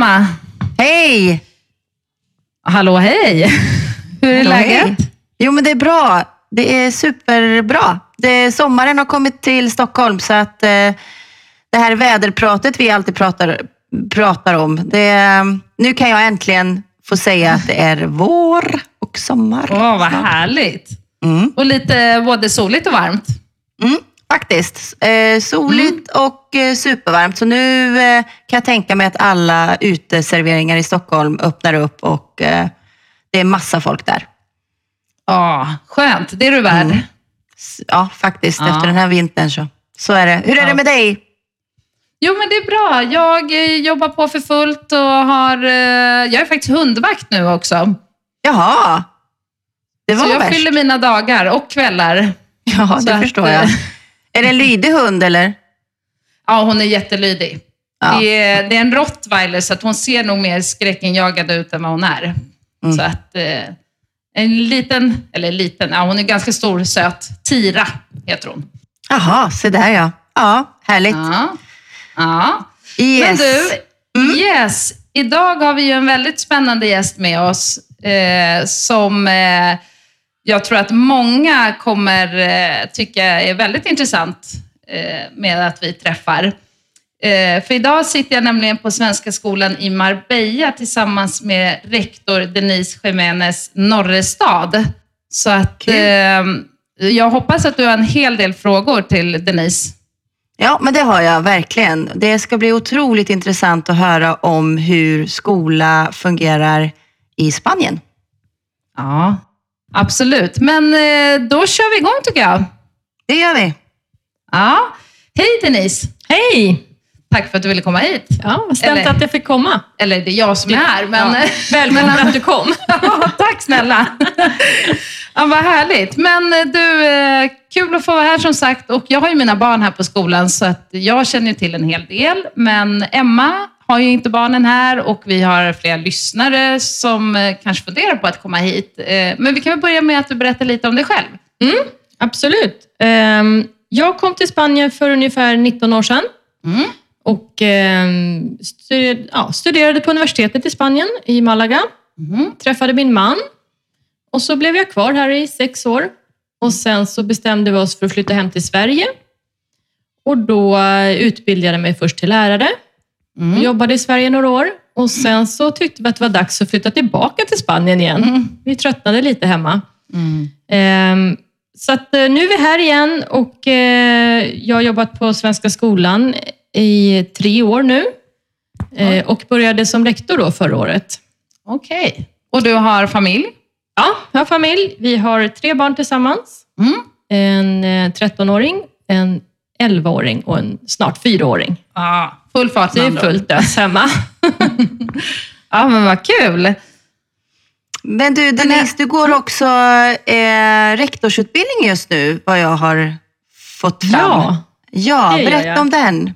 Emma! Hej! Hallå, hej! Hur är Hallå, läget? hej. Jo, men det är bra. Det är superbra. Det, sommaren har kommit till Stockholm så att eh, det här väderpratet vi alltid pratar, pratar om, det, nu kan jag äntligen få säga att det är vår och sommar. Åh, vad snart. härligt. Mm. Och lite både soligt och varmt. Mm, faktiskt. Eh, soligt och eh, supervarmt. Så nu eh, kan jag tänka mig att alla uteserveringar i Stockholm öppnar upp och eh, det är massa folk där. Ja, skönt. Det är du värd. Mm. Ja, faktiskt. Ja. Efter den här vintern så. Så är det. Hur är Ja. det med dig? Jo, men det är bra. Jag eh, jobbar på för fullt och har... eh, Jag är faktiskt hundvakt nu också. Jaha. Det var Så jag värst. fyller mina dagar och kvällar. Ja, så det att, förstår jag. Är det en lydig hund eller? Ja, hon är jättelydig. Ja. Det, är, det är en rottweiler, så att hon ser nog mer skräckinjagad ut än vad hon är. Mm. Så att eh, en liten, eller liten, ja hon är ganska stor, söt. Tira heter hon. Jaha, se där ja. Ja, härligt. Ja. ja. Yes. Men du, Mm. yes. Idag har vi ju en väldigt spännande gäst med oss eh, som eh, jag tror att många kommer eh, tycka är väldigt intressant eh, med att vi träffar. Eh, för idag sitter jag nämligen på Svenska skolan i Marbella tillsammans med rektor Denise Jiménez Norrestad. Så att eh, jag hoppas att du har en hel del frågor till Denise. Ja, men det har jag verkligen. Det ska bli otroligt intressant att höra om hur skola fungerar i Spanien. Ja, absolut. Men eh, då kör vi igång tycker jag. Det gör vi. Ja. Hej Denise! Hej! Tack för att du ville komma hit. Ja, snällt Eller- att jag fick komma. Eller det är jag som är här, men... Ja, välkommen att du kom. Ja, tack snälla! Ja, vad härligt. Men eh, du, eh, kul att få vara här som sagt. Och jag har ju mina barn här på skolan, så att jag känner till en hel del. Men Emma har ju inte barnen här och vi har flera lyssnare som eh, kanske funderar på att komma hit. Eh, Men vi kan väl börja med att du berättar lite om dig själv. Absolut. Ehm, Jag kom till Spanien för ungefär 19 år sedan Mm. och ehm, studerade, på universitetet i Spanien, i Malaga. Mhm. Träffade min man och så blev jag kvar här i sex år. Och sen så bestämde vi oss för att flytta hem till Sverige. Och då eh, utbildade jag mig först till lärare. Mm. Jobbade i Sverige några år och sen så tyckte vi att det var dags att flytta tillbaka till Spanien igen. Mm. Vi tröttnade lite hemma. Mm. Ehm, Så att eh, nu är vi här igen och eh, jag har jobbat på Svenska skolan i tre år nu. Eh, Och började som rektor då förra året. Okej. Och du har familj? Ja, jag har familj. Vi har tre barn tillsammans. Mm. En eh, 13-åring, en 11-åring och en snart 4-åring. Ja, full fart Det är fullt ös hemma. Ja, men vad kul. Men du, Denise, du går också eh, rektorsutbildning just nu, vad jag har fått fram. Ja, ja berätta jag. om den.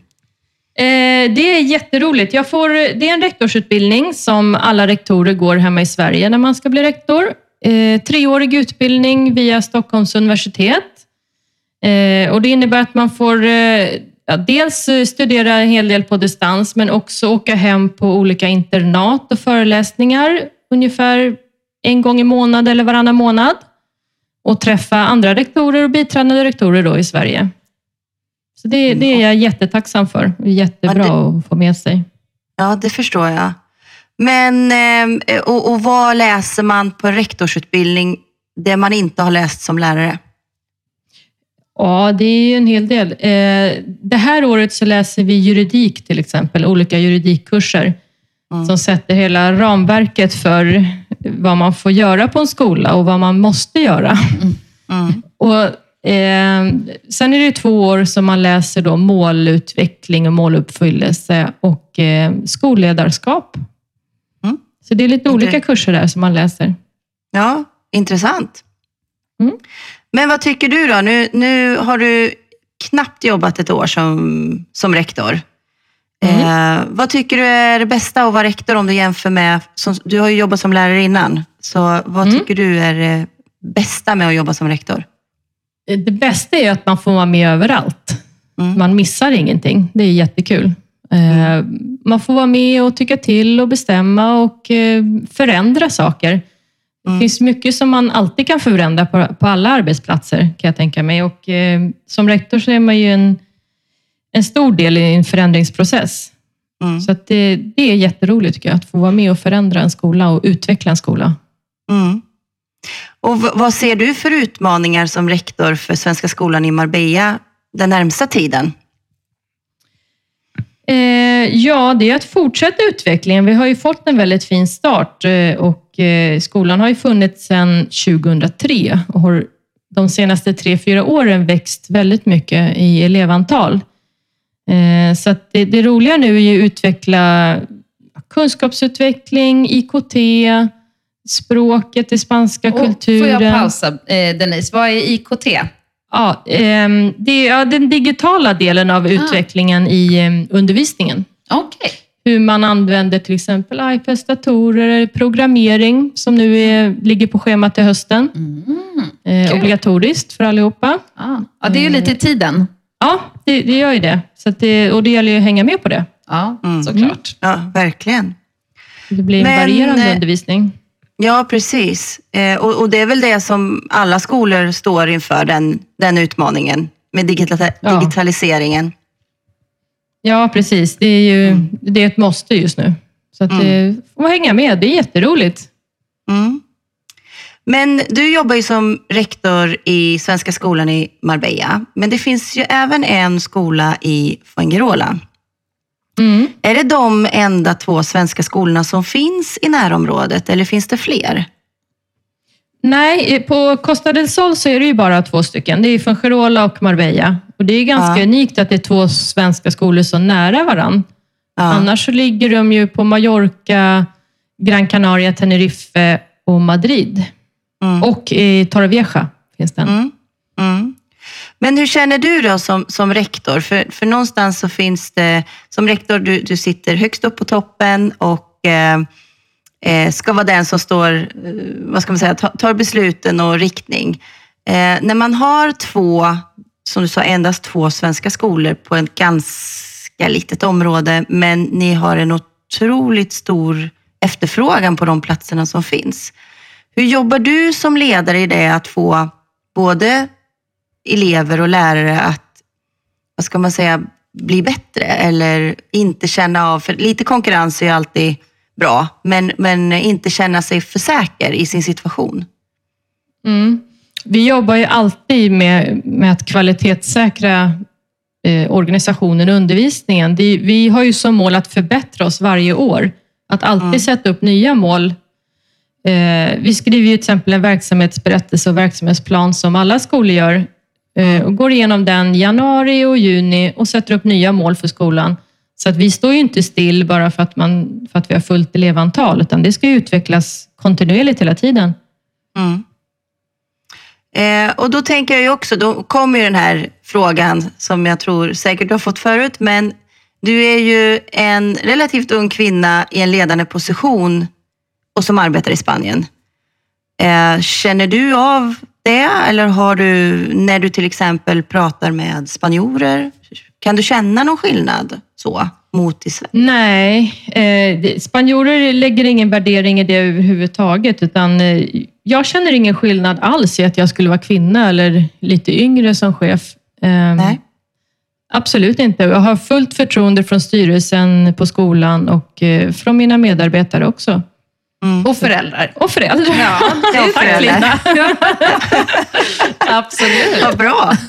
Eh, det är jätteroligt. Jag får, det är en rektorsutbildning som alla rektorer går hemma i Sverige när man ska bli rektor. Eh, treårig utbildning via Stockholms universitet. Eh, och det innebär att man får eh, ja, dels eh, studera en hel del på distans, men också åka hem på olika internat och föreläsningar ungefär en gång i månad eller varannan månad. Och träffa andra rektorer och biträdande rektorer då i Sverige. Så det, det är jag jättetacksam för. Det jättebra Ja, att få med sig. Ja, det förstår jag. Men, och, och vad läser man på rektorsutbildning det man inte har läst som lärare? Ja, det är ju en hel del. Eh, Det här året så läser vi juridik till exempel, olika juridikkurser Mm. som sätter hela ramverket för vad man får göra på en skola och vad man måste göra. Mm. Och, eh, sen är det två år som man läser då målutveckling och måluppfyllelse och eh, skolledarskap. Mm. Så det är lite olika kurser där som man läser. Ja, intressant. Mm. Men vad tycker du då? Nu, nu har du knappt jobbat ett år som, som rektor. Mm. Eh, vad tycker du är det bästa att vara rektor om du jämför med, som, du har ju jobbat som lärare innan, så vad Mm. tycker du är det bästa med att jobba som rektor? Det bästa är att man får vara med överallt. Mm. Man missar ingenting. Det är jättekul. Eh, man får vara med och tycka till och bestämma och eh, förändra saker. Det finns mycket som man alltid kan förändra på, på alla arbetsplatser, kan jag tänka mig. Och, eh, som rektor så är man ju en, en stor del i en förändringsprocess. Mm. Så att det, det är jätteroligt tycker jag, att få vara med och förändra en skola och utveckla en skola. Mm. Och vad ser du för utmaningar som rektor för Svenska skolan i Marbella den närmsta tiden? Eh, ja, det är att fortsätta utvecklingen. Vi har ju fått en väldigt fin start eh, och eh, skolan har ju funnits sedan 2003 och har de senaste tre, fyra åren växt väldigt mycket i elevantal. Så det, det roliga nu är ju att utveckla kunskapsutveckling, IKT, språket, den spanska Och kulturen. Får jag pausa, Denise? Vad är IKT? Ja, ehm, det är ja, den digitala delen av utvecklingen i em, undervisningen. Okej. Hur man använder till exempel iPads, datorer, programmering som nu är, ligger på schemat till hösten. Eh, Kul. obligatoriskt för allihopa. Ah. Ja, det är ju lite i tiden. Ja, det, det gör ju det. Så att det. Och det gäller ju att hänga med på det. Ja, Mm. såklart. Ja, verkligen. Det blir en Men, varierande eh, undervisning. Ja, precis. Eh, och, och det är väl det som alla skolor står inför, den, den utmaningen med digita- Ja. digitaliseringen. Ja, precis. Det är ju det är ett måste just nu. Så att det får hänga med. Det är jätteroligt. Mm. Men du jobbar ju som rektor i Svenska skolan i Marbella, men det finns ju även en skola i Fuengirola. Mm. Är det de enda två svenska skolorna som finns i närområdet eller finns det fler? Nej, på Costa del Sol så är det ju bara två stycken. Det är Fuengirola och Marbella. Och det är ganska Ja. unikt att det är två svenska skolor så nära varann. Ja. Annars så ligger de ju på Mallorca, Gran Canaria, Tenerife och Madrid. Mm. Och i Torrevieja finns den. Mm. Mm. Men hur känner du då som, som rektor? För, för någonstans så finns det, som rektor, du, du sitter högst upp på toppen och eh, eh ska vara den som står, eh, vad ska man säga, tar, tar besluten och riktning. Eh, när man har två, som du sa, endast två svenska skolor på ett ganska litet område, men ni har en otroligt stor efterfrågan på de platserna som finns. Hur jobbar du som ledare i det att få både elever och lärare att, vad ska man säga, bli bättre eller inte känna av, för lite konkurrens är ju alltid bra, men, men inte känna sig för säker i sin situation. Mm. Vi jobbar ju alltid med, med att kvalitetssäkra eh, organisationen och undervisningen. Det, vi har ju som mål att förbättra oss varje år. Att alltid sätta upp nya mål. Eh, vi skriver ju till exempel en verksamhetsberättelse och verksamhetsplan som alla skolor gör Eh, och går igenom den januari och juni och sätter upp nya mål för skolan. Så att vi står ju inte still bara för att, man, för att vi har fullt elevantal, utan det ska ju utvecklas kontinuerligt hela tiden. Mm. Eh, och då tänker jag ju också, då kommer ju den här frågan som jag tror säkert du har fått förut, men du är ju en relativt ung kvinna i en ledande position och som arbetar i Spanien. Eh, känner du av det eller har du, när du till exempel pratar med spanjorer, kan du känna någon skillnad så mot i Sverige? Nej, eh, spanjorer lägger ingen värdering i det överhuvudtaget, utan eh, jag känner ingen skillnad alls i att jag skulle vara kvinna eller lite yngre som chef. Eh, Nej. Absolut inte. Jag har fullt förtroende från styrelsen på skolan och eh, från mina medarbetare också. Mm. Och föräldrar. Och föräldrar. Ja, det Ja, är Tack föräldrar. Linda. Absolut. Vad bra.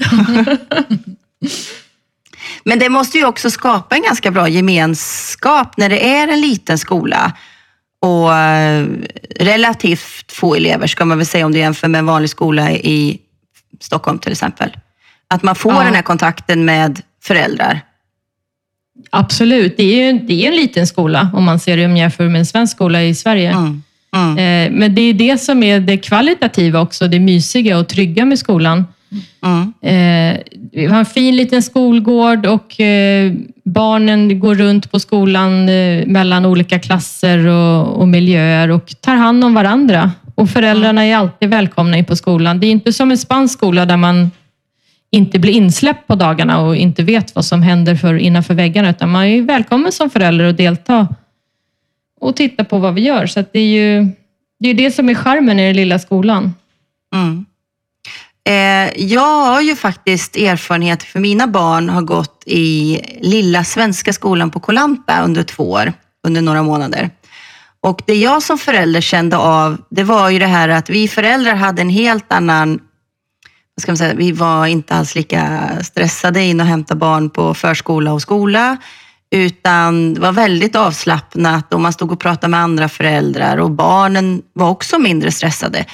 Men det måste ju också skapa en ganska bra gemenskap när det är en liten skola och eh, relativt få elever ska man väl säga om du jämför med en vanlig skola i Stockholm till exempel. Att man får Ja. den här kontakten med föräldrar. Absolut. Det är, ju- det är en liten skola om man ser det om jämför med en svensk skola i Sverige. Mm. Mm. Eh, Men det är det som är det kvalitativa också, det mysiga och trygga med skolan. Mm. Eh, vi har en fin liten skolgård och eh, barnen går runt på skolan mellan olika klasser och, och miljöer och tar hand om varandra. Och föräldrarna är alltid välkomna in på skolan. Det är inte som en spansk skola där man inte blir insläppt på dagarna och inte vet vad som händer för innanför väggarna, utan man är välkommen som förälder att delta och titta på vad vi gör. Så det är ju det, är det som är charmen i den lilla skolan. Mm. Eh, jag har ju faktiskt erfarenhet, för mina barn har gått i lilla svenska skolan på Kolampa under två år, under några månader. Och det jag som förälder kände av, det var ju det här att vi föräldrar hade en helt annan ska man säga, vi var inte alls lika stressade in och hämta barn på förskola och skola, utan det var väldigt avslappnat och man stod och pratade med andra föräldrar och barnen var också mindre stressade.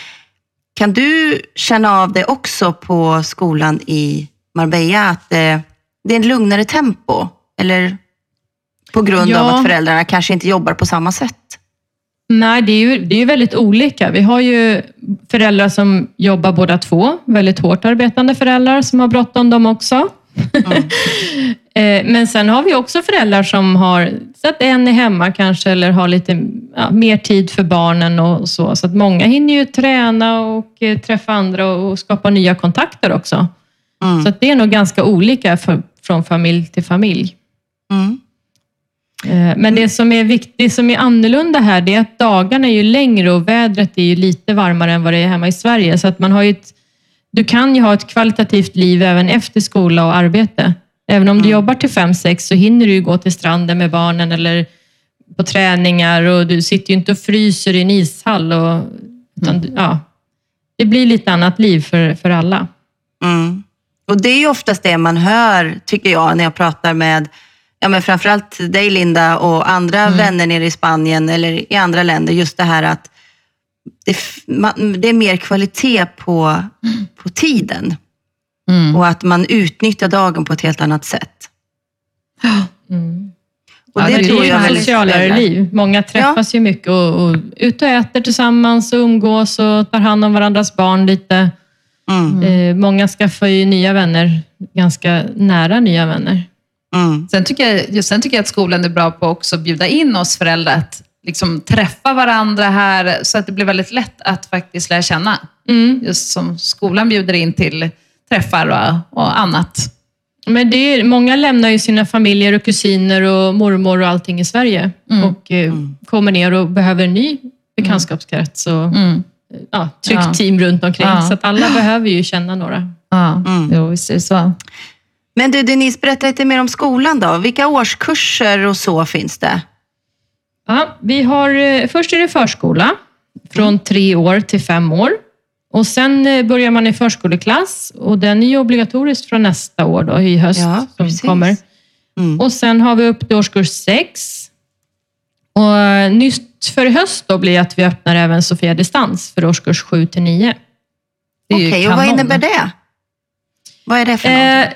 Kan du känna av det också på skolan i Marbella, att det, det är en lugnare tempo? Eller på grund Ja. av att föräldrarna kanske inte jobbar på samma sätt? Nej, det är ju det är väldigt olika. Vi har ju föräldrar som jobbar båda två, väldigt hårt arbetande föräldrar som har bråttom de också. Eh, Men sen har vi också föräldrar som har, så att en är hemma kanske eller har lite ja, mer tid för barnen och så. Så att många hinner ju träna och eh, träffa andra och skapa nya kontakter också. Mm. Så att det är nog ganska olika för, från familj till familj. Mm. Eh, Men det som är viktigt, som är annorlunda här, det är att dagarna är ju längre och vädret är ju lite varmare än vad det är hemma i Sverige. Så att man har ju ett, du kan ju ha ett kvalitativt liv även efter skola och arbete. Även om du jobbar till fem sex så hinner du ju gå till stranden med barnen eller på träningar och du sitter ju inte och fryser i en ishall. Och, utan, du- ja, det blir lite annat liv för, för alla. Mm. Och det är ju oftast det man hör, tycker jag, när jag pratar med ja, men framförallt dig Linda och andra vänner nere i Spanien eller i andra länder. Just det här att det, man, det är mer kvalitet på, på tiden Mm. och att man utnyttjar dagen på ett helt annat sätt. Mm. Och Ja, det, det är tror ju jag ett väldigt socialare liv. Många träffas ju mycket och, och ut och äter tillsammans och umgås och tar hand om varandras barn lite. Mm, Eh, många skaffar ju nya vänner, ganska nära nya vänner. Mm, Sen tycker, jag, just sen tycker jag att skolan är bra på också att bjuda in oss föräldrar att liksom träffa varandra här så att det blir väldigt lätt att faktiskt lära känna. Mm. Just som skolan bjuder in till träffar och, och annat. Men det är, många lämnar ju sina familjer och kusiner och mormor och allting i Sverige Mm. och eh, kommer ner och behöver en ny bekantskapskrets och Mm. ja, tryggt Ja. team runt omkring. Ja. Så att alla behöver ju känna några. Ja, Mm. jo, visst är det så. Men du Denise, berätta lite mer om skolan då. Vilka årskurser och så finns det? Ja, vi har, eh, först är det förskola, från tre år till fem år. Och Sen eh, börjar man i förskoleklass och den är ju obligatorisk från nästa år då, i höst Ja, som precis. kommer. Mm. Och Sen har vi upp till årskurs sex. Och eh, nytt för i höst då blir att vi öppnar även Sofia Distans för årskurs sju till nio. Okej, och vad innebär det? Vad är det för någonting? Eh,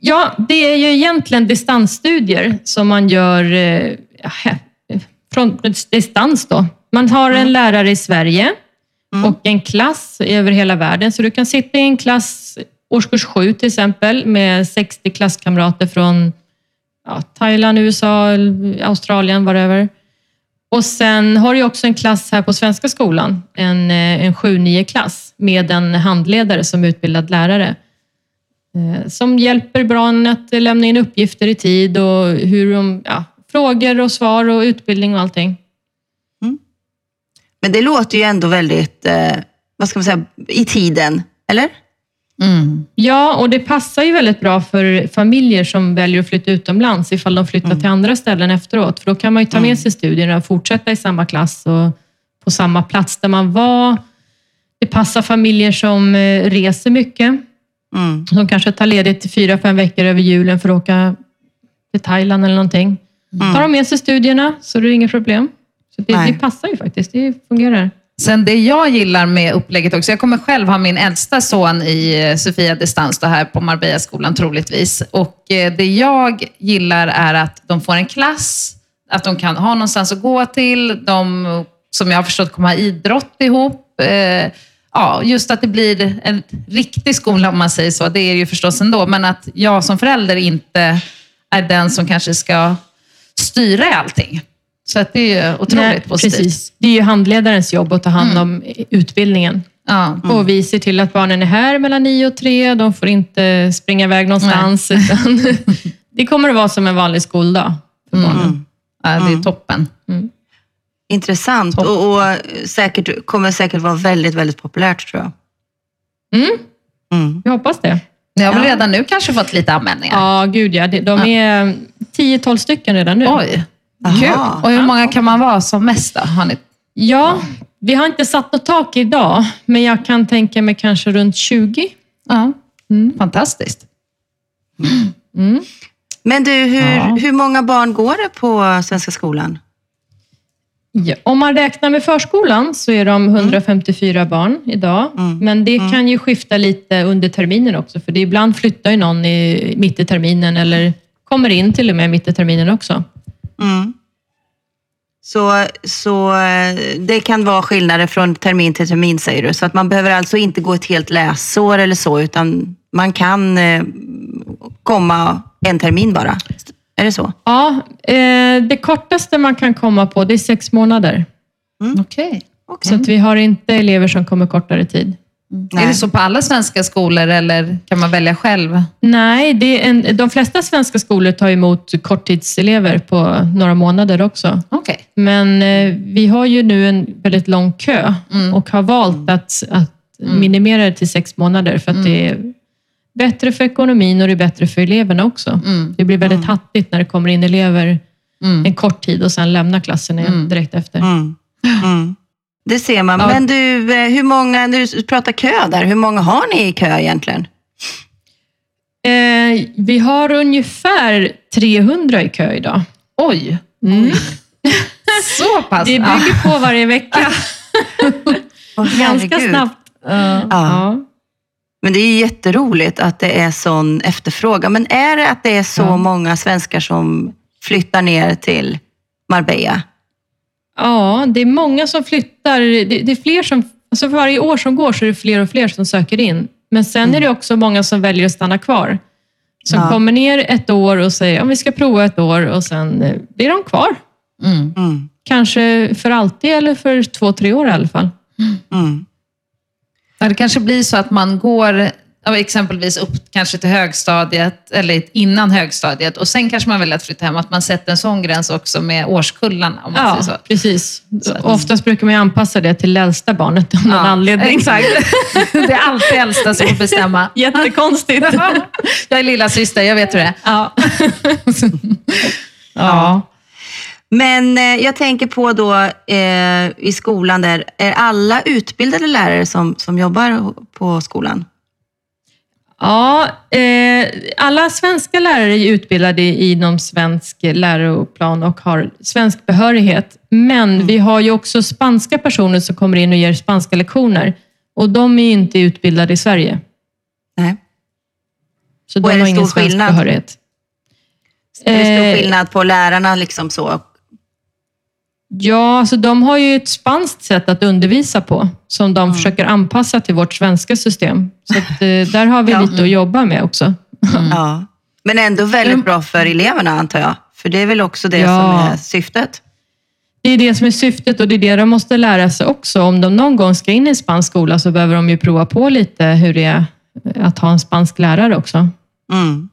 ja, det är ju egentligen distansstudier som man gör eh, från distans. Då. Man har en lärare i Sverige Mm. och en klass över hela världen. Så du kan sitta i en klass, årskurs sju till exempel, med 60 klasskamrater från ja, Thailand, USA, Australien, whatever. Och sen har du också en klass här på Svenska skolan, en, eh, en 7-9-klass med en handledare som utbildad lärare. Eh, Som hjälper barnen att lämna in uppgifter i tid och hur de, ja, frågor och svar och utbildning och allting. Men det låter ju ändå väldigt, eh, vad ska man säga, i tiden, eller? Mm. Ja, och det passar ju väldigt bra för familjer som väljer att flytta utomlands ifall de flyttar till andra ställen efteråt. För då kan man ju ta med sig studierna och fortsätta i samma klass och på samma plats där man var. Det passar familjer som eh, reser mycket. Mm. Som kanske tar ledigt fyra, fem veckor över julen för att åka till Thailand eller någonting. Tar de med sig studierna så är det inget problem. Så det, det passar ju faktiskt. Det fungerar. Sen det jag gillar med upplägget också, jag kommer själv ha min äldsta son i eh, Sofia Distans då här på Marbella-skolan troligtvis. Och eh, det jag gillar är att de får en klass, att de kan ha någonstans att gå till, de som jag har förstått kommer ha idrott ihop. Ja, just att det blir en riktig skola om man säger så, det är det ju förstås ändå, men att jag som förälder inte är den som kanske ska styra i allting. Så att det är ju otroligt Nej, positivt. Precis. Det är ju handledarens jobb att ta hand om utbildningen. Ja. Och vi ser till att barnen är här mellan nio och tre. De får inte springa iväg någonstans. Utan det kommer att vara som en vanlig skoldag för barnen. Mm. ja, det är toppen. Intressant och, och säkert, kommer säkert vara väldigt, väldigt populärt tror jag. Mm, Mm. jag hoppas det. Ni har väl Ja. redan nu kanske fått lite anmälningar? Ja, gud ja. De är 10-12 stycken redan nu. Oj, kul. Och hur många kan man vara som mest då? Har ni... Ja, vi har inte satt något tak idag, men jag kan tänka mig kanske runt 20. Ja. Fantastiskt. Mm. Men du, hur, Ja. hur många barn går det på Svenska skolan? Ja, om man räknar med förskolan så är de 154 barn idag. Mm. Men det kan ju skifta lite under terminen också, för det ibland flyttar ju någon i, mitt i terminen eller kommer in till och med mitt i terminen också. Mm. Så, så eh, det kan vara skillnader från termin till termin säger du. Så att man behöver alltså inte gå ett helt läsår eller så, utan man kan eh, komma en termin bara. Är det så? Ja, eh, det kortaste man kan komma på det är sex månader. Okej. Så att vi har inte elever som kommer kortare tid. Nej. Är det så på alla svenska skolor eller kan man välja själv? Nej, det är en, de flesta svenska skolor tar emot korttidselever på några månader också. Okej. Men eh, vi har ju nu en väldigt lång kö Mm. och har valt att, att minimera det till sex månader för att det är bättre för ekonomin och det är bättre för eleverna också. Mm. Det blir väldigt hattigt när det kommer in elever Mm. en kort tid och sen lämnar klassen igen Mm. direkt efter. Mm. Mm. Det ser man. Ja. Men du, eh, hur många, när du pratar kö där, hur många har ni i kö egentligen? Eh, vi har ungefär 300 i kö idag. Oj, Mm. så pass? Det bygger på varje vecka. Ganska snabbt. Ja. Ja. Men det är ju jätteroligt att det är sån efterfrågan. Men är det att det är så Ja. många svenskar som flyttar ner till Marbella? Ja, det är många som flyttar. Det, det är fler som, alltså för varje år som går så är det fler och fler som söker in. Men sen är det också många som väljer att stanna kvar. Som Ja. kommer ner ett år och säger att vi ska prova ett år och sen eh, blir de kvar. Mm. Mm. Kanske för alltid eller för två, tre år i alla fall. Ja, Det kanske blir så att man går exempelvis upp kanske till högstadiet eller innan högstadiet och sen kanske man väljer att flytta hem. Att man sätter en sån gräns också med årskullarna om man Ja, säger så. precis. Så att- Oftast brukar man ju anpassa det till det äldsta barnet av någon Ja, anledning. Exakt. Det är alltid äldsta som får bestämma. Jättekonstigt. Jag är lilla syster, jag vet hur det är. ja. Ja. Men eh, jag tänker på då eh, i skolan där, är alla utbildade lärare som, som jobbar på skolan? Ja, eh, alla svenska lärare är utbildade inom svensk läroplan och har svensk behörighet. Men vi har ju också spanska personer som kommer in och ger spanska lektioner. Och de är ju inte utbildade i Sverige. Nej. Så Och de är det har ingen svensk skillnad? behörighet. Är det stor Eh, skillnad på lärarna liksom så? Ja, alltså de har ju ett spanskt sätt att undervisa på som de försöker anpassa till vårt svenska system. Så att, eh, där har vi Ja. lite att jobba med också. Ja. Men ändå väldigt bra för eleverna antar jag. För det är väl också det Ja. som är syftet? Det är det som är syftet och det är det de måste lära sig också. Om de någon gång ska in i en spansk skola så behöver de ju prova på lite hur det är att ha en spansk lärare också. Mm.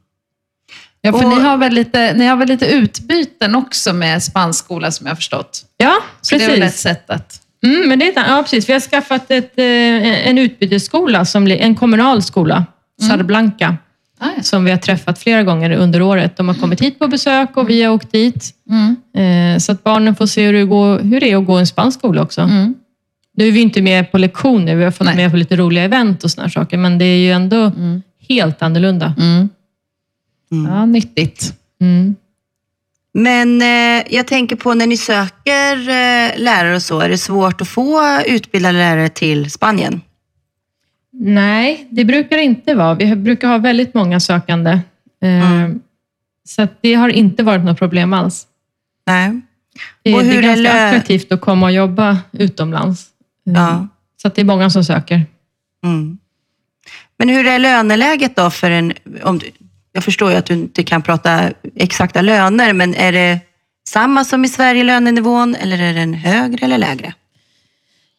Ja, för Och- ni, har väl lite, ni har väl lite utbyten också med spansk skola som jag har förstått? Ja, Så det är väl ett precis. sätt att... Mm, men det är, ja, precis. Vi har skaffat ett, eh, en utbytesskola, som, en kommunal skola, Sarblanca, Ah, ja. som vi har träffat flera gånger under året. De har kommit hit på besök och vi har åkt dit. Mm. Eh, Så att barnen får se hur det, går, hur det är att gå i en spansk skola också. Mm. Nu är vi inte med på lektioner, vi har fått Nej. med på lite roliga event och såna här saker, men det är ju ändå Mm. helt annorlunda. Mm. Ja, nyttigt. Mm. Men eh, jag tänker på när ni söker eh, lärare och så, är det svårt att få utbildade lärare till Spanien? Nej, det brukar det inte vara. Vi brukar ha väldigt många sökande. Eh, Mm. Så det har inte varit något problem alls. Nej. Det, Och det är hur är ganska lö- attraktivt att komma och jobba utomlands. Eh, Ja. Så det är många som söker. Mm. Men hur är löneläget då för en... Om du, jag förstår ju att du inte kan prata exakta löner, men är det samma som i Sverige, lönenivån, eller är den högre eller lägre?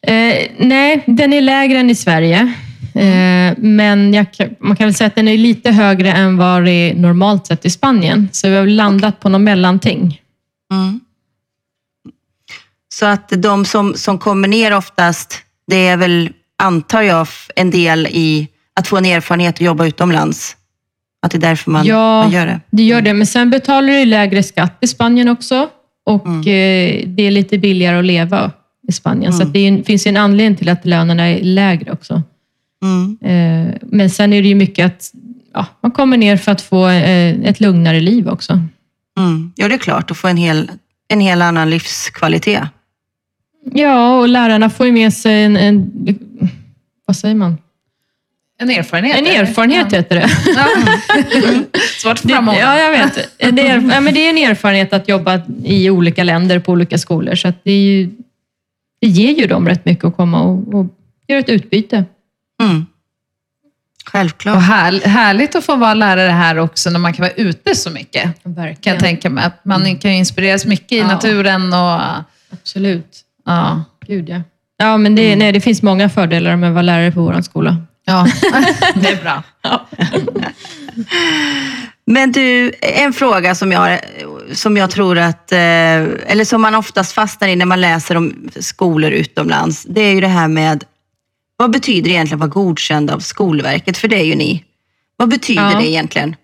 Eh, nej, den är lägre än i Sverige. Eh, men jag, man kan väl säga att den är lite högre än vad det är normalt sett i Spanien. Så vi har landat på något mellanting. Mm. Så att de som, som kommer ner oftast, det är väl, antar jag, en del i att få en erfarenhet och jobba utomlands. Att det är därför man, Ja. man gör det. Det gör det, men sen betalar du lägre skatt i Spanien också. Och eh, det är lite billigare att leva i Spanien. Så att det är, finns ju en anledning till att lönerna är lägre också. Mm. Eh, men sen är det ju mycket att ja, man kommer ner för att få eh, ett lugnare liv också. Mm. Ja, det är klart. Att få en hel, en hel annan livskvalitet. Ja, och lärarna får ju med sig en, en vad säger man? En erfarenhet. En erfarenhet heter det. Ja. Svårt få det ja, jag vet. Det är, ja, men det är en erfarenhet att jobba i olika länder på olika skolor. Så att det, är ju, det ger ju dem rätt mycket att komma och, och göra ett utbyte. Mm. Självklart. Och här, härligt att få vara lärare här också när man kan vara ute så mycket. Kan Verkligen. jag tänka mig. Att man kan ju inspireras mycket i Ja. naturen och... Absolut. Ja. Gud, ja. Ja, men det, nej, det finns många fördelar med att vara lärare på vår skola. Ja, det är bra. Men du, en fråga som jag, som jag tror att, eh, eller som man oftast fastnar i när man läser om skolor utomlands, det är ju det här med, vad betyder det egentligen att vara godkänd av Skolverket? För det är ju ni. Vad betyder Ja. det egentligen?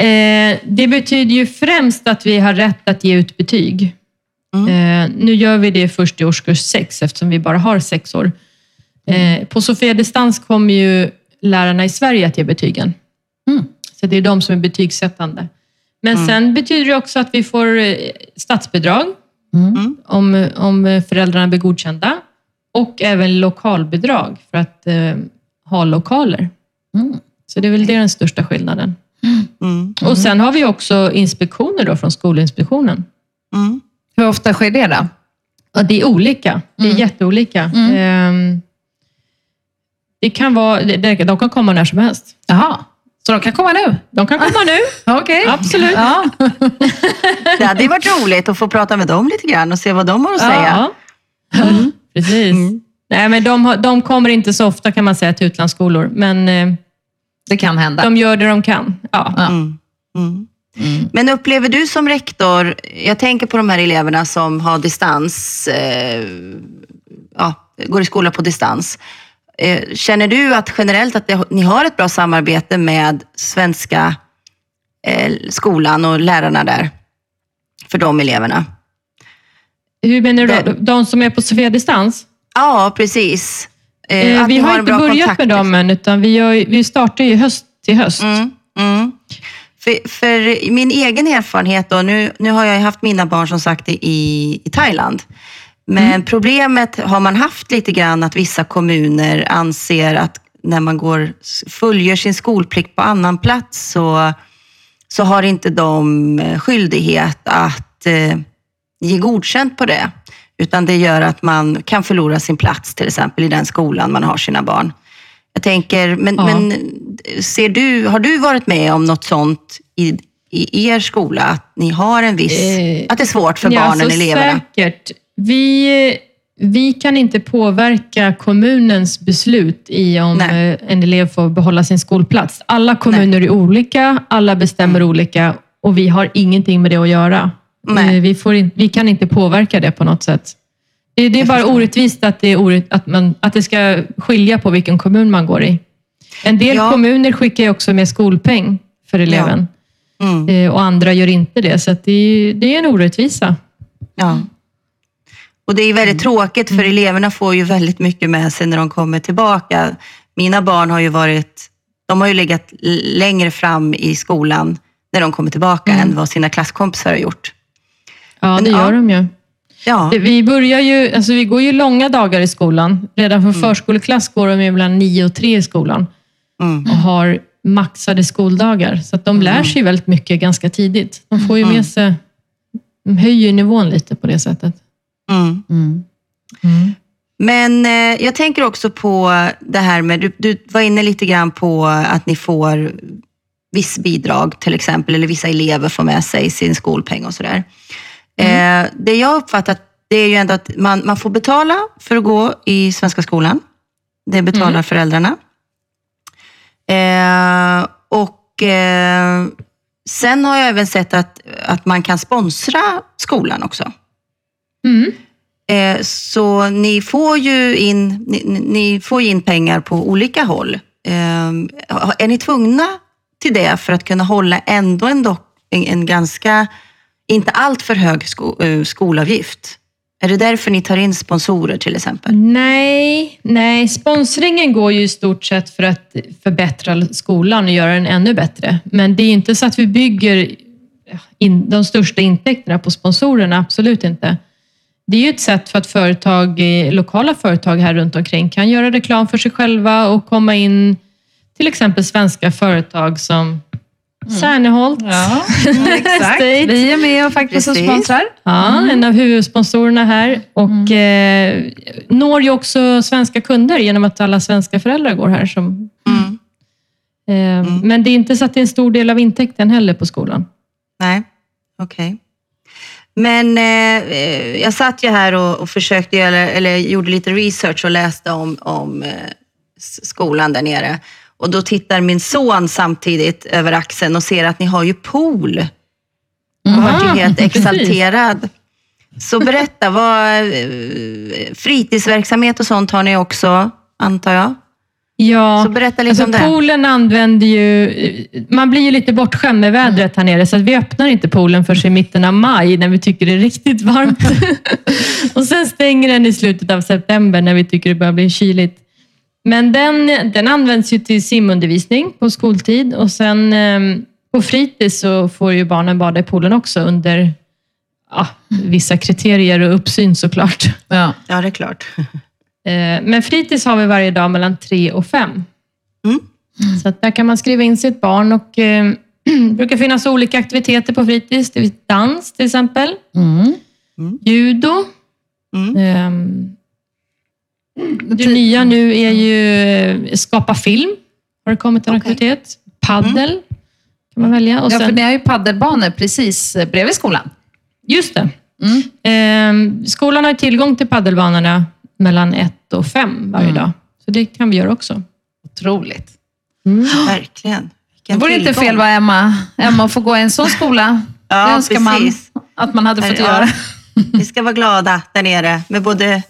Eh, det betyder ju främst att vi har rätt att ge ut betyg. Eh, nu gör vi det först i årskurs sex eftersom vi bara har sex år. Eh, på Sofia Distans kommer ju lärarna i Sverige att ge betygen. Mm. Så det är de som är betygssättande. Men sen betyder det också att vi får eh, statsbidrag Mm. om, om föräldrarna blir godkända och även lokalbidrag för att eh, ha lokaler. Mm. Så det är väl det den största skillnaden. Mm. Och sen har vi också inspektioner då från Skolinspektionen. Mm. Hur ofta sker det då? Och det är olika. Det är jätteolika. Ehm, Det kan vara, de kan komma när som helst. Jaha, så de kan komma nu? De kan komma nu. Okej. Absolut. Ja. Det hade varit roligt att få prata med dem lite grann och se vad de har att säga. Ja. Precis. Nej, men de, har- de kommer inte så ofta kan man säga till utlandsskolor, men eh, Det kan hända. de gör det de kan. Ja. Ja. Mm. Mm. Men upplever du som rektor, jag tänker på de här eleverna som har distans, eh, ja, går i skola på distans. Eh, känner du att generellt att ni har ett bra samarbete med svenska eh, skolan och lärarna där? För de eleverna? Hur menar du då? De som är på Sofia Distans? Ja, precis. Eh, Eh, vi har en inte börjat kontakt, med dem än, utan vi, gör, vi startar ju höst till höst. Mm, mm. För, för min egen erfarenhet, då, nu, nu har jag haft mina barn som sagt i, i Thailand. Men Mm. problemet har man haft lite grann att vissa kommuner anser att när man går, fullgör sin skolplikt på annan plats så, så har inte de eh, skyldighet att eh, ge godkänt på det. Utan det gör att man kan förlora sin plats till exempel i den skolan man har sina barn. Jag tänker, men, Ja. men ser du, har du varit med om något sånt i, i er skola? Att ni har en viss, Eh, att det är svårt för Ja, barnen, så eleverna? Säkert. Vi, vi kan inte påverka kommunens beslut i om Nej. eh, en elev får behålla sin skolplats. Alla kommuner är olika, alla bestämmer olika och vi har ingenting med det att göra. Nej. Vi, får in, vi kan inte påverka det på något sätt. Det, det är bara orättvist att det, är orätt, att, man, att det ska skilja på vilken kommun man går i. En del Ja. kommuner skickar ju också med skolpeng för eleven Mm, eh, och andra gör inte det. Så det, är, det är en orättvisa. ja. Och det är väldigt Mm. tråkigt för eleverna får ju väldigt mycket med sig när de kommer tillbaka. Mina barn har ju varit, de har ju legat längre fram i skolan när de kommer tillbaka Mm. än vad sina klasskompisar har gjort. Ja, Men det ja. gör de ju. Ja, Vi, börjar ju, alltså vi går ju långa dagar i skolan. Redan från förskoleklass går de ju mellan 9 och 3 i skolan mm, och har maxade skoldagar. Så att de lär sig väldigt mycket ganska tidigt. De får ju med sig, de höjer nivån lite på det sättet. Mm. Mm. Men eh, jag tänker också på det här med, du, du var inne lite grann på att ni får viss bidrag till exempel, eller vissa elever får med sig sin skolpeng och sådär. Eh, det jag uppfattat det är ju ändå att man, man får betala för att gå i svenska skolan. Det betalar Mm. föräldrarna. Eh, och eh, sen har jag även sett att, att man kan sponsra skolan också. Mm. Eh, så ni får ju in, ni, ni- får in pengar på olika håll. Eh, är ni tvungna till det för att kunna hålla ändå en, dock, en, en ganska, inte allt för hög sko, eh, skolavgift? Är det därför ni tar in sponsorer till exempel? Nej, nej, sponsringen går ju i stort sett för att förbättra skolan och göra den ännu bättre. Men det är inte så att vi bygger in, de största intäkterna på sponsorerna, absolut inte. Det är ju ett sätt för att företag, eh, lokala företag här runt omkring kan göra reklam för sig själva och komma in till exempel svenska företag som Särneholt. Ja, exakt. Vi är med och faktiskt och Precis. sponsrar. Ja, en av huvudsponsorerna här och eh, når ju också svenska kunder genom att alla svenska föräldrar går här. Som, Mm. eh, Men det är inte så att det är en stor del av intäkten heller på skolan. Nej, okej. Men eh, eh, jag satt ju här och, och försökte, eller, eller gjorde lite research och läste om, om eh, skolan där nere. Och då tittar min son samtidigt över axeln och ser att ni har ju pool. Och vart ju helt exalterad. Så berätta, vad, eh, fritidsverksamhet och sånt har ni också, antar jag? Ja, Så berätta lite alltså om det. poolen använder ju... Man blir ju lite bortskämd med vädret här nere, så att vi öppnar inte poolen förrän i mitten av maj, när vi tycker det är riktigt varmt. och sen stänger den i slutet av september, när vi tycker det börjar bli kyligt. Men den, den används ju till simundervisning på skoltid och sen eh, på fritids så får ju barnen bada i poolen också under ja, vissa kriterier och uppsyn såklart. Ja. Ja, det är klart. Eh, Men fritids har vi varje dag mellan tre och fem. Mm. Så att där kan man skriva in sitt barn och eh, det brukar finnas olika aktiviteter på fritids. Det är dans till exempel, Mm. judo. Mm. Ehm, Det nya nu är ju eh, skapa film. Har det kommit en Okej. aktivitet. Paddel kan man välja. Och ja, för sen, ni har ju paddelbanor precis eh, bredvid skolan. just det. Mm. Ehm, Skolan har tillgång till paddelbanorna mellan ett och fem varje Mm. dag. Så det kan vi göra också. Otroligt. Verkligen. Det Vilken vore inte tillgång. fel vad Emma, Emma får gå i en sån skola. det Ja, önskar man precis. att man hade fått Ja. göra. Vi ska vara glada där nere med både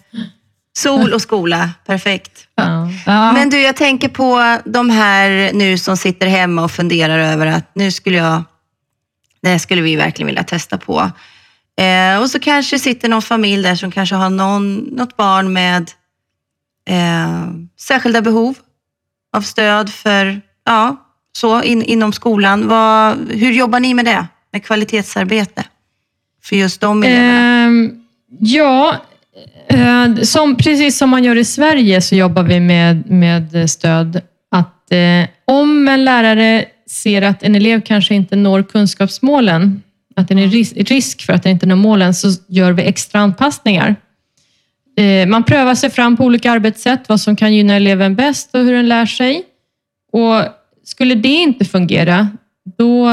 sol och skola. Perfekt. Ja. Ja. Men du, jag tänker på de här nu som sitter hemma och funderar över att nu skulle jag, det skulle vi verkligen vilja testa på. Eh, och så kanske sitter någon familj där som kanske har någon, något barn med eh, särskilda behov av stöd för, ja, så in, inom skolan. Vad, hur jobbar ni med det? Med kvalitetsarbete? För just de eleverna? Eh, ja, eh, som, precis som man gör i Sverige så jobbar vi med, med stöd. Att eh, om en lärare ser att en elev kanske inte når kunskapsmålen, att det är risk för att den inte når målen, så gör vi extra anpassningar. Eh, man prövar sig fram på olika arbetssätt, vad som kan gynna eleven bäst och hur den lär sig. Och skulle det inte fungera, då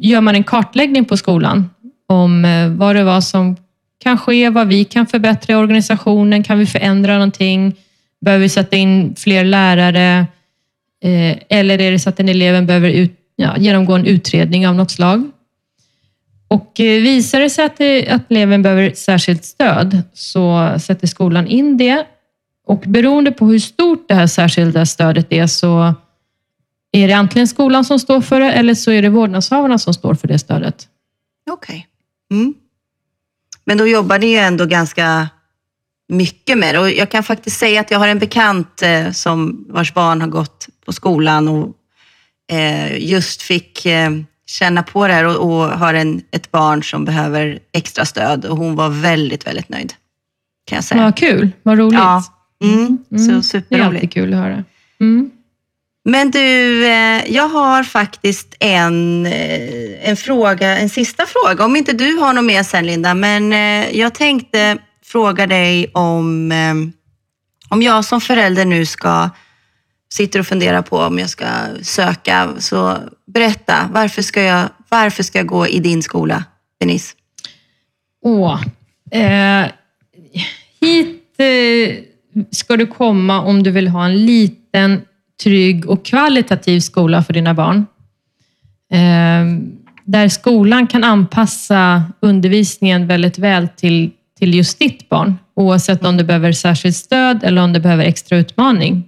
gör man en kartläggning på skolan om eh, vad det var som kan ske, vad vi kan förbättra i organisationen, kan vi förändra någonting? Behöver vi sätta in fler lärare? Eh, eller är det så att den eleven behöver ut, ja, genomgå en utredning av något slag? Och eh, visar det sig att, det, att eleven behöver särskilt stöd så sätter skolan in det. Och beroende på hur stort det här särskilda stödet är så är det antingen skolan som står för det eller så är det vårdnadshavarna som står för det stödet. Okej. Mm. Men då jobbar ni ju ändå ganska mycket med det. Och jag kan faktiskt säga att jag har en bekant eh, som, vars barn har gått på skolan och eh, just fick eh, känna på det här och, och har en, ett barn som behöver extra stöd. Och hon var väldigt, väldigt nöjd. Kan jag säga. Vad kul, vad roligt. Ja. Mm, Mm, Så Det är superroligt. alltid kul att höra. Mm. Men du, eh, jag har faktiskt en, eh, en fråga, en sista fråga. Om inte du har något mer sen Linda, men eh, jag tänkte fråga dig om, om jag som förälder nu ska, sitter och funderar på om jag ska söka, så berätta, varför ska jag, varför ska jag gå i din skola, Denise? Åh, Eh, hit eh, ska du komma om du vill ha en liten, trygg och kvalitativ skola för dina barn. Eh, där skolan kan anpassa undervisningen väldigt väl till, till just ditt barn. Oavsett om du behöver särskilt stöd eller om du behöver extra utmaning.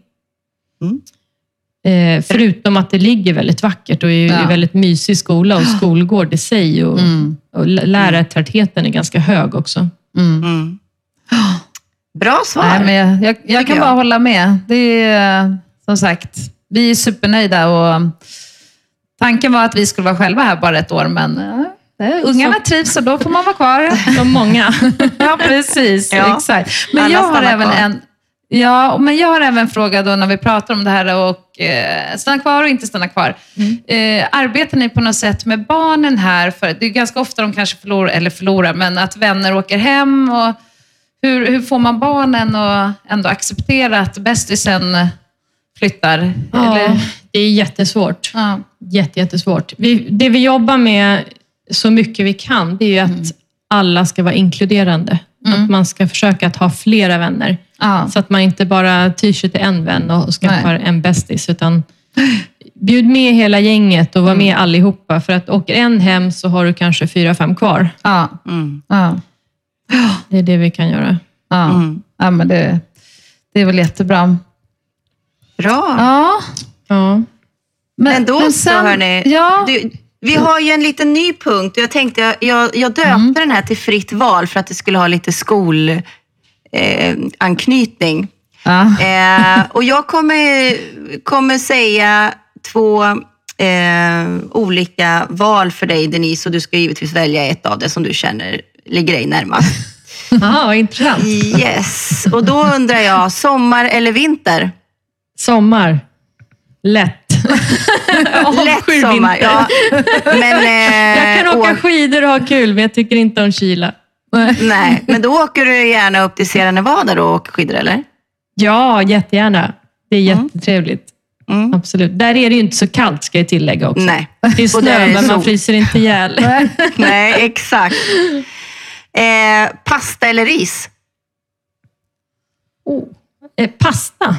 Mm. Eh, förutom att det ligger väldigt vackert och är Ja. väldigt mysig skola och skolgård i sig. Och, Mm. och lä- lärartätheten är ganska hög också. Mm. Mm. Bra svar. Nej, men jag, jag, jag kan jag. bara hålla med. Det är som sagt, vi är supernöjda och tanken var att vi skulle vara själva här bara ett år, men eh, ungarna trivs och då får man vara kvar. De många. Ja, precis. Ja. Exakt. Men Alla jag har även kvar. en Ja, men jag har även en fråga då när vi pratar om det här och eh, stanna kvar och inte stanna kvar. Eh, arbetar ni på något sätt med barnen här? För det är ganska ofta de kanske förlorar, eller förlorar, men att vänner åker hem. Och hur, hur får man barnen att ändå acceptera att bästisen flyttar? Ja, Eller, det är jättesvårt. ja. Jätte, jättesvårt. Vi, det vi jobbar med så mycket vi kan, det är ju att alla ska vara inkluderande. Att man ska försöka att ha flera vänner. Ja. Så att man inte bara tyr sig till en vän och skaffar en bästis, utan bjud med hela gänget och var med allihopa. För att åker en hem så har du kanske fyra, fem kvar. Ja. Mm. Ja. Det är det vi kan göra. Ja. Mm. ja, men det, det är väl jättebra. Bra. Ja. Ja. Men då så hörni, Ja. du, vi har ju en liten ny punkt och jag tänkte, jag, jag, döpte Mm. den här till fritt val för att det skulle ha lite skolanknytning. Eh, anknytning. ja. eh, och jag kommer, kommer säga två eh, olika val för dig Denise och du ska givetvis välja ett av det som du känner ligger dig närmast. Aha, vad intressant. Yes, och då undrar jag, sommar eller vinter? Sommar. Lätt. Lätt sommar, ja. Men, eh, Jag kan åka å- skidor och ha kul, men jag tycker inte om kyla. Nej, men då åker du gärna upp till Sierra Nevada då och åker skidor, eller? Ja, jättegärna. Det är jättetrevligt. Mm. Absolut. Där är det ju inte så kallt, ska jag tillägga också. Nej. Det är snö, men man fryser inte ihjäl. Nej, exakt. Eh, pasta eller ris? Oh. Eh, pasta,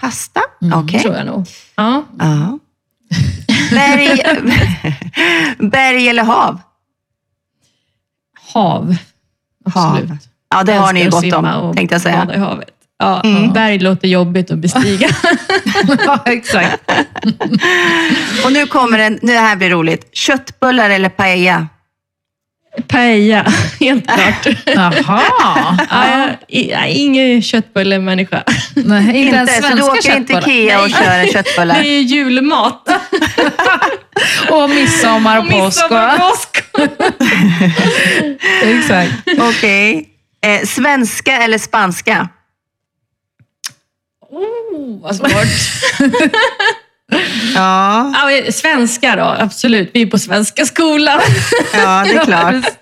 Pasta? Mm, Okej. tror jag nog. Ja. Ja. Berg, berg eller hav? Hav. Absolut. Hav. Ja, det har ni ju gott om, och tänkte jag säga. i havet. Ja, Mm. Berg låter jobbigt att bestiga. ja, exakt. Och nu kommer det här blir roligt. Köttbullar eller paella? Paella, helt klart. Jaha. Ja, ingen köttbullemänniska. Nej, inte ens så du åker inte. Ikea och kör en Det köttbullar? är julmat. Och midsommar och påsk. midsommar, och- påsk. Exakt. Okej. Eh, svenska eller spanska? Oh, vad svårt. Ja, Ja, svenska då, absolut. Vi är på svenska skolan. ja det är klart.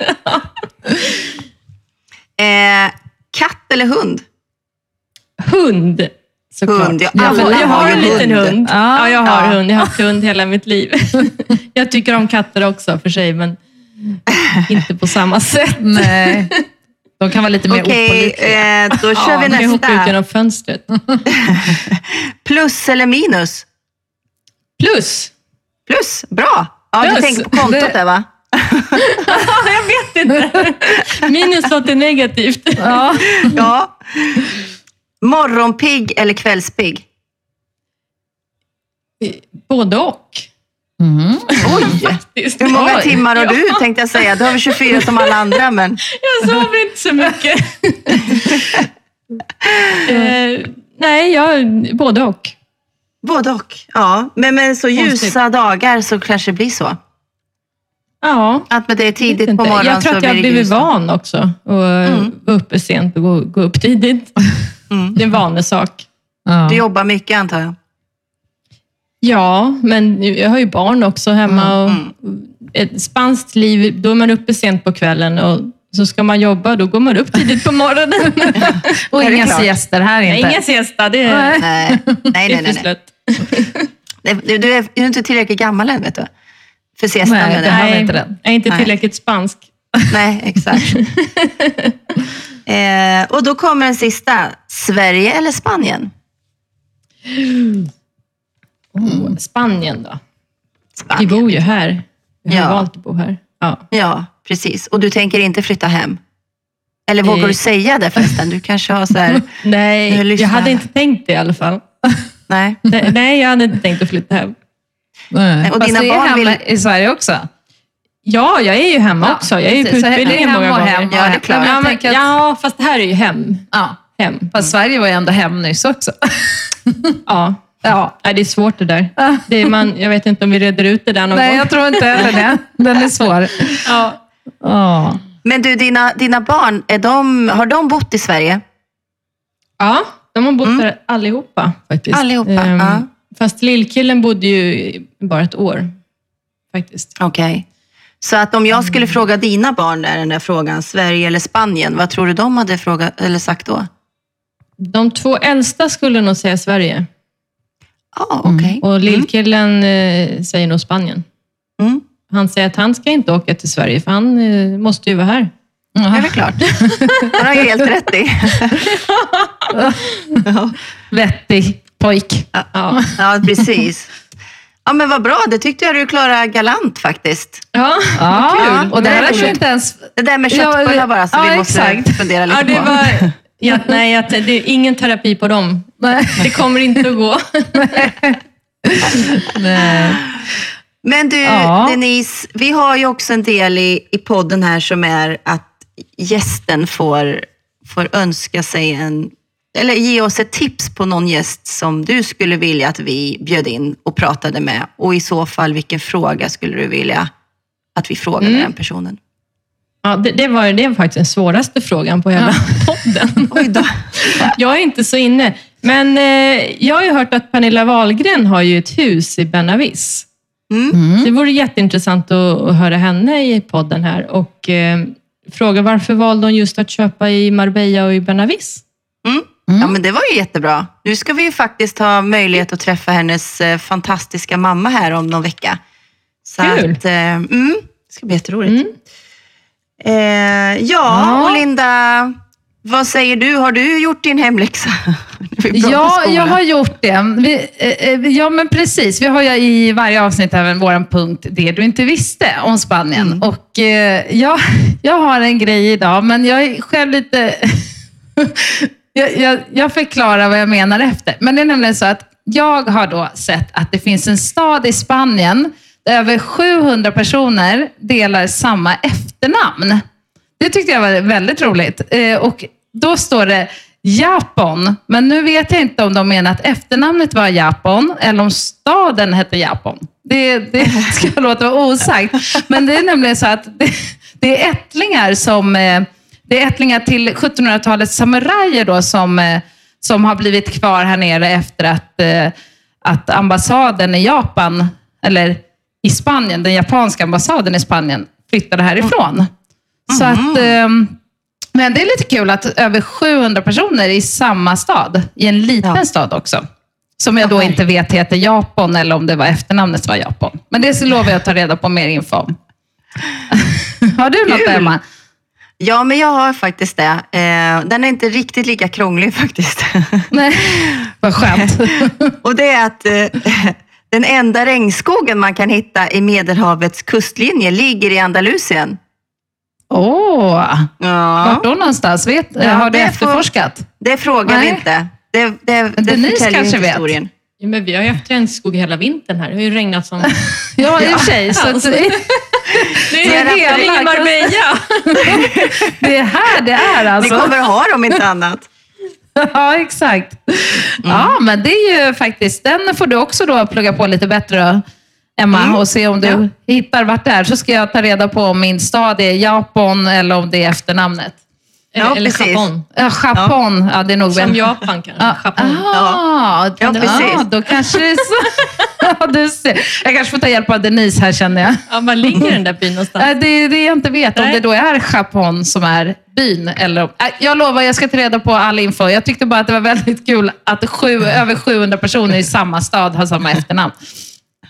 Eh, katt eller hund? Hund, såklart. Hund, ja, jag, alla jag har en liten hund. hund. Ja. Ja, jag har Ja. hund. Jag har haft hund hela mitt liv. Jag tycker om katter också för sig, men inte på samma sätt. Nej. De kan vara lite mer Okej, opålitliga. eh, då kör vi de hoppar ut nästa. genom fönstret. Plus eller minus? Plus. Plus, bra. Ja, du Plus. tänker på kontot Det- där va? jag vet inte. Minus låter negativt. Ja. Ja. Morgonpigg eller kvällspigg? Både och. Mm. Oj! Hur många Oj. timmar har du tänkte jag säga? Du har väl 24 som alla andra, men Jag sover inte så mycket. eh, nej, jag, både och. Både och. Ja, men med så ljusa Konstigt. dagar så kanske det blir så. Ja, Att med det är tidigt på morgonen Jag tror så att jag har blivit van också. Och Mm. vara uppe sent och gå, gå upp tidigt. Mm. Det är en vanesak. Ja. Du jobbar mycket antar jag? Ja, men jag har ju barn också hemma. Och Mm. Ett spanskt liv, då är man uppe sent på kvällen och så ska man jobba, då går man upp tidigt på morgonen. Och inga siester här inte. Ingen siesta, det är, Nej. Nej, nej, det nej. nej, nej. nej. Du, du är du är inte tillräckligt gammal än, vet du. För siestan Nej, det vi Nej, inte den. jag är inte Nej. tillräckligt spansk. Nej, exakt. eh, och då kommer den sista. Sverige eller Spanien? Oh, Spanien då? Vi Spanien. bor ju här. Vi har Ja. valt att bo här. Ja. Ja, precis. Och du tänker inte flytta hem? Eller vågar du säga det förresten? Du kanske har så här... Nej, Jag hade inte tänkt det i alla fall. Nej. Nej, nej, jag hade inte tänkt att flytta hem. Nej. Och Fast dina du är barn hemma vill- i Sverige också? Ja, jag är ju hemma Ja, också. Jag är ju på precis. Så det är utbildning hem många och gånger. hem Ja, det är klart. Men Ja, att, ja, fast det här är ju hem. ja. hem. Fast Sverige var ju ändå hem nyss också. Ja. Ja. Nej, det är svårt det där. Ja. Det är man, jag vet inte om vi reder ut det där någon Nej, gång. jag tror inte heller det. Den är svår. Ja. Ja. Men du, dina, dina barn, är de, har de bott i Sverige? ja, de har bott Mm. där allihopa faktiskt. Allihopa, Ehm, ja. Fast lillkillen bodde ju bara ett år faktiskt. Okej. Så att om jag skulle fråga dina barn där, den där frågan, Sverige eller Spanien, vad tror du de hade frågat, eller sagt då? De två äldsta skulle nog säga Sverige Ja, okej. och lillkillen eh, säger nog Spanien. Mm. Han säger att han ska inte åka till Sverige för han eh, måste ju vara här. Det är klart. Det har jag helt rätt i. Vettig pojk. Ja, Ja, precis. Ja, men vad bra. Det tyckte jag du klarade galant faktiskt. ja. Ja, kul. och det här är inte ens... Det där med Ja, köttbullar bara, så ja, vi måste exakt. fundera lite ja det på. var... Ja, nej, att det är ingen terapi på dem. Nej. Det kommer inte att gå. Nej. Men du, Ja. Denise, vi har ju också en del i, i podden här som är att gästen får, får önska sig en, eller ge oss ett tips på någon gäst som du skulle vilja att vi bjöd in och pratade med. Och i så fall, vilken fråga skulle du vilja att vi frågade Mm. den personen? Ja, det, det, var, det var faktiskt den svåraste frågan på hela podden. Oj då. Jag är inte så inne. Men eh, jag har ju hört att Pernilla Wahlgren har ju ett hus i Benavis. Mm. Det vore jätteintressant att, att höra henne i podden här och eh, fråga varför valde hon just att köpa i Marbella och i Benavis? Mm. Ja, men det var ju jättebra. Nu ska vi ju faktiskt ha möjlighet att träffa hennes eh, fantastiska mamma här om någon vecka. Så Kul. Att, eh, mm, det ska bli jätteroligt. Mm. Eh, ja, Ja. och Linda, vad säger du? Har du gjort din hemläxa? Ja, jag har gjort det. Vi, eh, eh, ja, men precis. Vi har ju i varje avsnitt även vår punkt Det du inte visste om Spanien. Mm. Och eh, jag, jag har en grej idag, men jag är själv lite... jag, jag, jag förklarar vad jag menar efter. Men det är nämligen så att jag har då sett att det finns en stad i Spanien där över 700 personer delar samma efternamn. Det tyckte jag var väldigt roligt. Eh, och då står det Japon, men nu vet jag inte om de menar att efternamnet var Japon eller om staden hette Japon. Det, det ska jag låta vara osagt. Men det är nämligen så att det, det är ättlingar som eh, det är ättlingar till 1700-talets samurajer då som, eh, som har blivit kvar här nere efter att, att ambassaden i Japan, eller i Spanien, den japanska ambassaden i Spanien, flyttade härifrån. Så att, ehm, men det är lite kul att över 700 personer i samma stad, i en liten Ja. stad också. Som jag då inte vet heter Japan eller om det var efternamnet var Japan. Men det så lovar jag att ta reda på mer info om. Har du något Kul. Emma? Ja, men jag har faktiskt det. Eh, den är inte riktigt lika krånglig faktiskt. Nej, vad skönt. och det är att eh, den enda regnskogen man kan hitta i Medelhavets kustlinje ligger i Andalusien. Åh, Ja. vart då någonstans? Vet, Ja, har du det får- efterforskat? Det frågar vi Nej. inte. Det, det, det Denise förtäljer kanske inte vet. historien. Ja, men vi har ju haft regnskog hela vintern här. Det har ju regnat som... Ja, i och för sig. Så att. Det Så är hela- Marbella. det är här det är Ni alltså. kommer att ha dem inte annat. Ja, exakt. Ja, men det är ju faktiskt, den får du också då plugga på lite bättre då, Emma, Mm. och se om du Ja. hittar vart det är. Så ska jag ta reda på om min stad är Japan eller om det är efternamnet. Eller, Ja, eller precis. Japon. Ja, Japan, ja. det är nog Som väl- Japan kanske. Ja, Japon. ah, Ja, ja, precis. då kanske det är så. ja, du ser. Jag kanske får ta hjälp av Denise här känner jag. Ja, var ligger den där byn någonstans? Det är det jag inte vet, om Nej. det då är Japan som är byn. Eller, om- Äh, jag lovar, jag ska ta reda på all info. Jag tyckte bara att det var väldigt kul att sju, över 700 personer i samma stad har samma efternamn.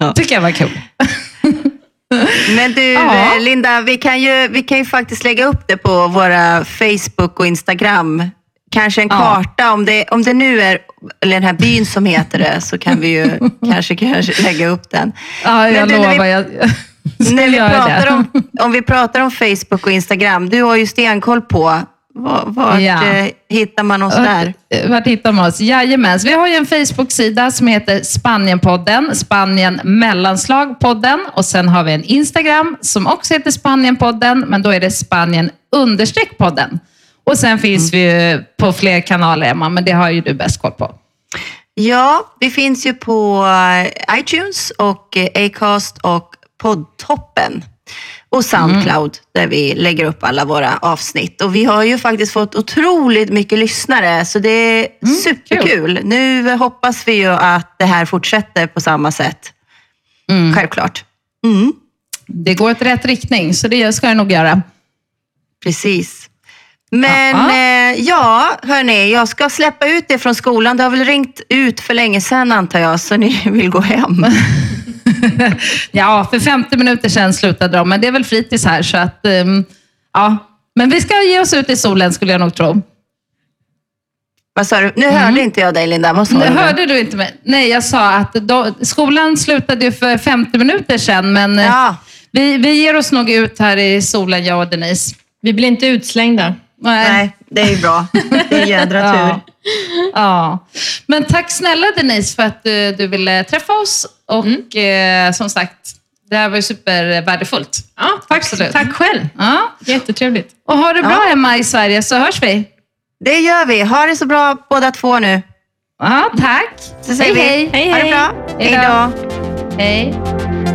Ja. tycker jag var kul. Men du, Ja. Linda, vi kan, ju, vi kan ju faktiskt lägga upp det på våra Facebook och Instagram. Kanske en Ja. karta, om det, om det nu är, eller den här byn som heter det, så kan vi ju kanske, kanske lägga upp den. Ja, jag Men du, när vi- lovar. Jag, När vi gör det. pratar om, om vi pratar om Facebook och Instagram, du har ju stenkoll på vart Ja. eh, hittar man oss där? Vart hittar man oss? Jajamän, så vi har ju en Facebook-sida som heter Spanienpodden, Spanien mellanslag podden och sen har vi en Instagram som också heter Spanienpodden, men då är det Spanien understreck podden. Och sen finns vi ju på fler kanaler, Emma, men det har ju du bäst koll på. Ja, vi finns ju på eh, iTunes och eh, Acast och Poddtoppen. Och Soundcloud där vi lägger upp alla våra avsnitt. Och vi har ju faktiskt fått otroligt mycket lyssnare så det är superkul. Nu hoppas vi ju att det här fortsätter på samma sätt. Självklart. Mm, Det går åt rätt riktning, så det ska det nog göra. precis. Men Ja. eh, ja, hörni, jag ska släppa ut det från skolan. Det har väl ringt ut för länge sedan antar jag, så ni vill gå hem. Ja, för 50 minuter sedan slutade de, men det är väl fritids här, så att ehm, ja. Men vi ska ge oss ut i solen skulle jag nog tro. Vad sa du? Nu hörde inte jag dig Linda. Vad sa Nu du? hörde du inte mig? Nej, jag sa att då, skolan slutade ju för 50 minuter sedan, men eh, Ja. vi, vi ger oss nog ut här i solen, jag och Denise. Vi blir inte utslängda. Nej, det är ju bra. Det är jädra tur. Ja. ja. Men tack snälla Denise för att eh, du ville träffa oss och eh, som sagt, det här var ju supervärdefullt. Ja, tack, Absolut. tack själv. Ja. Jättetrevligt. Och ha det bra hemma i Sverige så hörs vi. Det gör vi. Ha det så bra båda två nu. Ja, tack. Så säger hej, vi. hej. Ha det bra. Hej Hej då. Hej.